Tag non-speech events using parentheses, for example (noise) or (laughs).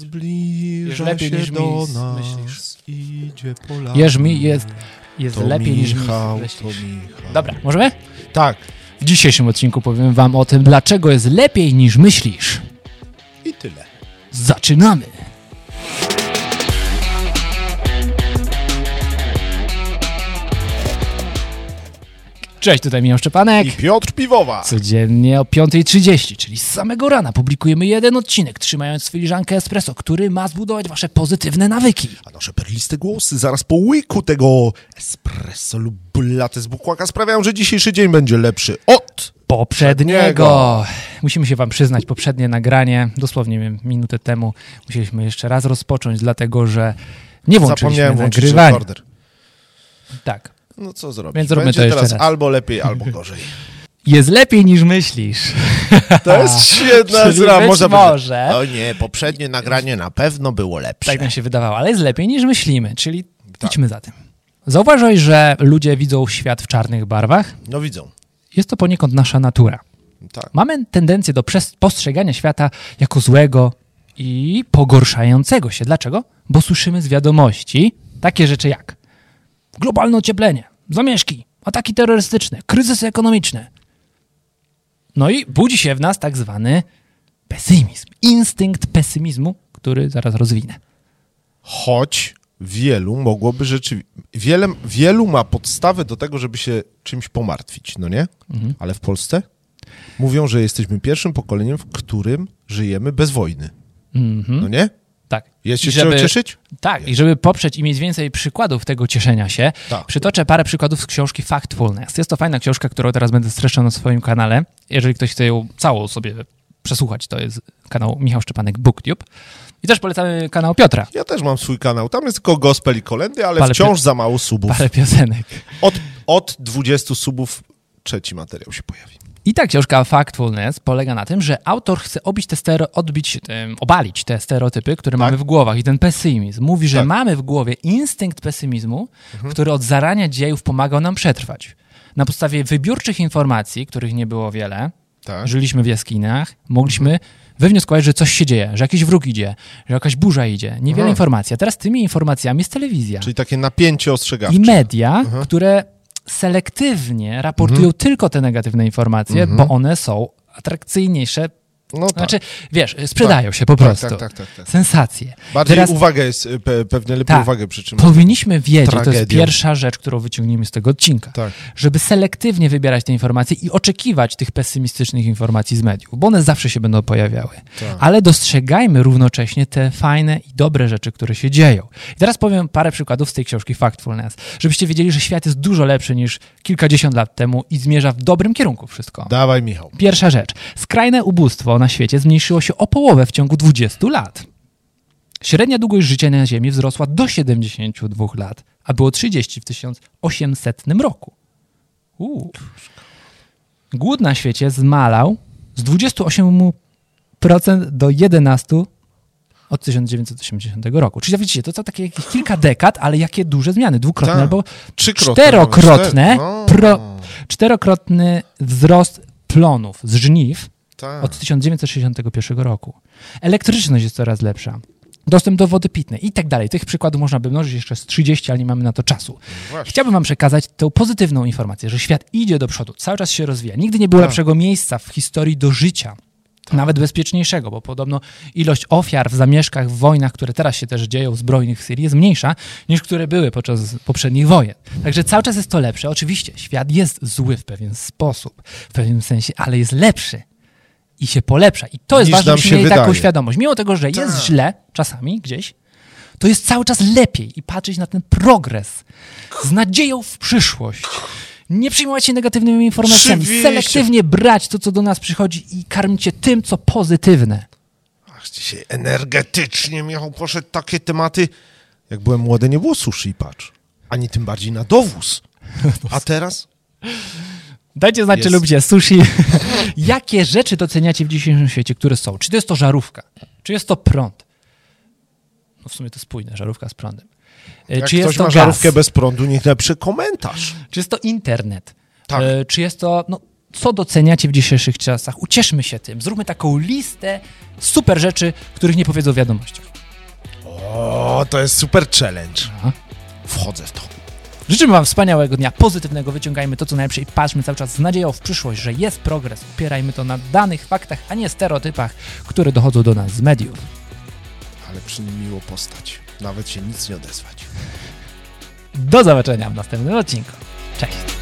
Zbliża lepiej się niż mi do s- nas, myślisz. idzie Polak. Jerz mi jest, jest to lepiej niż mi Michał, myślisz. To Michał. Dobra, możemy? Tak. W dzisiejszym odcinku powiem wam o tym, dlaczego jest lepiej niż myślisz. I tyle. Zaczynamy! Cześć, tutaj Michał Szczepanek. I Piotr Piwowa. Codziennie o 5.30, czyli z samego rana, publikujemy jeden odcinek, trzymając filiżankę espresso, który ma zbudować wasze pozytywne nawyki. A nasze perliste głosy zaraz po łyku tego espresso lub latte z bukłaka sprawiają, że dzisiejszy dzień będzie lepszy od... Poprzedniego. Musimy się wam przyznać, poprzednie nagranie, dosłownie wiem, minutę temu, musieliśmy jeszcze raz rozpocząć, dlatego że nie włączyliśmy Zapomniałem włączyć nagrywania. rekorder. Tak. No co zrobić? Więc zróbmy Będzie to jeszcze teraz raz. albo lepiej, albo gorzej. (laughs) Jest lepiej niż myślisz. (laughs) To jest świetna Można może. powiedzieć, O nie, poprzednie nagranie na pewno było lepsze. Tak nam się wydawało, ale jest lepiej niż myślimy, czyli Tak. idźmy za tym. Zauważyłeś, że ludzie widzą świat w czarnych barwach? No widzą. Jest to poniekąd nasza natura. Tak. Mamy tendencję do postrzegania świata jako złego i pogorszającego się. Dlaczego? Bo słyszymy z wiadomości takie rzeczy jak globalne ocieplenie, zamieszki, ataki terrorystyczne, kryzysy ekonomiczne. No i budzi się w nas tak zwany pesymizm, instynkt pesymizmu, który zaraz rozwinę. Choć wielu mogłoby rzeczywiście... Wiele, wielu ma podstawę do tego, żeby się czymś pomartwić, no nie? Mhm. Ale w Polsce mówią, że jesteśmy pierwszym pokoleniem, w którym żyjemy bez wojny. Mhm. No nie? Tak. Jest się żeby- cieszyć? Tak, i żeby poprzeć i mieć więcej przykładów tego cieszenia się, Tak. przytoczę parę przykładów z książki Factfulness. Jest to fajna książka, którą teraz będę streszczał na swoim kanale. Jeżeli ktoś chce ją całą sobie przesłuchać, to jest kanał Michał Szczepanek BookTube. I też polecamy kanał Piotra. Ja też mam swój kanał. Tam jest tylko gospel i kolendy, ale Parę wciąż za mało subów. Parę piosenek. Od, od 20 subów trzeci materiał się pojawi. I ta książka Factfulness polega na tym, że autor chce obić te stero, odbić, obalić te stereotypy, które mamy w głowach i ten pesymizm. Mówi, że Tak. mamy w głowie instynkt pesymizmu, który od zarania dziejów pomagał nam przetrwać. Na podstawie wybiórczych informacji, których nie było wiele, Tak. żyliśmy w jaskiniach, mogliśmy wywnioskować, że coś się dzieje, że jakiś wróg idzie, że jakaś burza idzie. Niewiele Aha. informacji. A teraz tymi informacjami jest telewizja Czyli takie napięcie ostrzegawcze. i media, które selektywnie raportują Mhm. tylko te negatywne informacje, bo one są atrakcyjniejsze. No tak. Znaczy, wiesz, sprzedają Tak. się po Tak, prostu. tak, tak, tak, tak. Sensacje. Bardziej Teraz uwaga jest, y, pe, pewnie lepiej Tak. uwagę przytrzymać. powinniśmy wiedzieć, to jest Tragedią. pierwsza rzecz, którą wyciągniemy z tego odcinka, Tak. żeby selektywnie wybierać te informacje i oczekiwać tych pesymistycznych informacji z mediów, bo one zawsze się będą pojawiały. Tak. Ale dostrzegajmy równocześnie te fajne i dobre rzeczy, które się dzieją. I teraz powiem parę przykładów z tej książki Factfulness, żebyście wiedzieli, że świat jest dużo lepszy niż kilkadziesiąt lat temu i zmierza w dobrym kierunku wszystko. Dawaj, Michał. Pierwsza rzecz. Skrajne ubóstwo na świecie zmniejszyło się o połowę w ciągu 20 lat. Średnia długość życia na Ziemi wzrosła do 72 lat, a było 30 w 1800 roku. Uuu. Głód na świecie zmalał z 28% do 11% od 1980 roku. Czyli widzicie, to są takie jakieś kilka dekad, ale jakie duże zmiany. Dwukrotne Tak. albo czterokrotne. No. pro, czterokrotny wzrost plonów z żniw Tak. od 1961 roku. Elektryczność jest coraz lepsza. Dostęp do wody pitnej i tak dalej. Tych przykładów można by mnożyć jeszcze z 30, ale nie mamy na to czasu. Właśnie. Chciałbym wam przekazać tę pozytywną informację, że świat idzie do przodu, cały czas się rozwija. Nigdy nie było Tak. lepszego miejsca w historii do życia. Nawet bezpieczniejszego, bo podobno ilość ofiar w zamieszkach, w wojnach, które teraz się też dzieją, zbrojnych w Syrii, jest mniejsza niż które były podczas poprzednich wojen. Także cały czas jest to lepsze. Oczywiście świat jest zły w pewien sposób, w pewnym sensie, ale jest lepszy i się polepsza. I to jest ważne, żebyśmy mieli taką wydaje. świadomość. Mimo tego, że jest Tak. źle czasami gdzieś, to jest cały czas lepiej i patrzeć na ten progres z nadzieją w przyszłość. Nie przyjmować się negatywnymi informacjami, Oczywiście. selektywnie brać to, co do nas przychodzi i karmić się tym, co pozytywne. Ach, dzisiaj energetycznie, Michał, poszedł takie tematy. Jak byłem młody, nie było sushi, patrz. Ani tym bardziej na dowóz. (laughs) A teraz? Dajcie znać, czy lubicie sushi. (laughs) Jakie rzeczy doceniacie w dzisiejszym świecie, które są? Czy to jest to żarówka? Czy jest to prąd? No w sumie to spójne, żarówka z prądem. E, Jak czy ktoś jest to ma gaz? żarówkę bez prądu, niech napisze komentarz. Czy jest to internet? Tak. E, Czy jest to no, co doceniacie w dzisiejszych czasach. Ucieszmy się tym. Zróbmy taką listę super rzeczy, których nie powiedzą w wiadomościach. O, to jest super challenge. Aha. Wchodzę w to. Życzymy Wam wspaniałego dnia, pozytywnego, wyciągajmy to co najlepsze i patrzmy cały czas z nadzieją w przyszłość, że jest progres. Opierajmy to na danych, faktach, a nie stereotypach, które dochodzą do nas z mediów. Ale przy nim miło postać. Nawet się nic nie odezwać. Do zobaczenia w następnym odcinku. Cześć!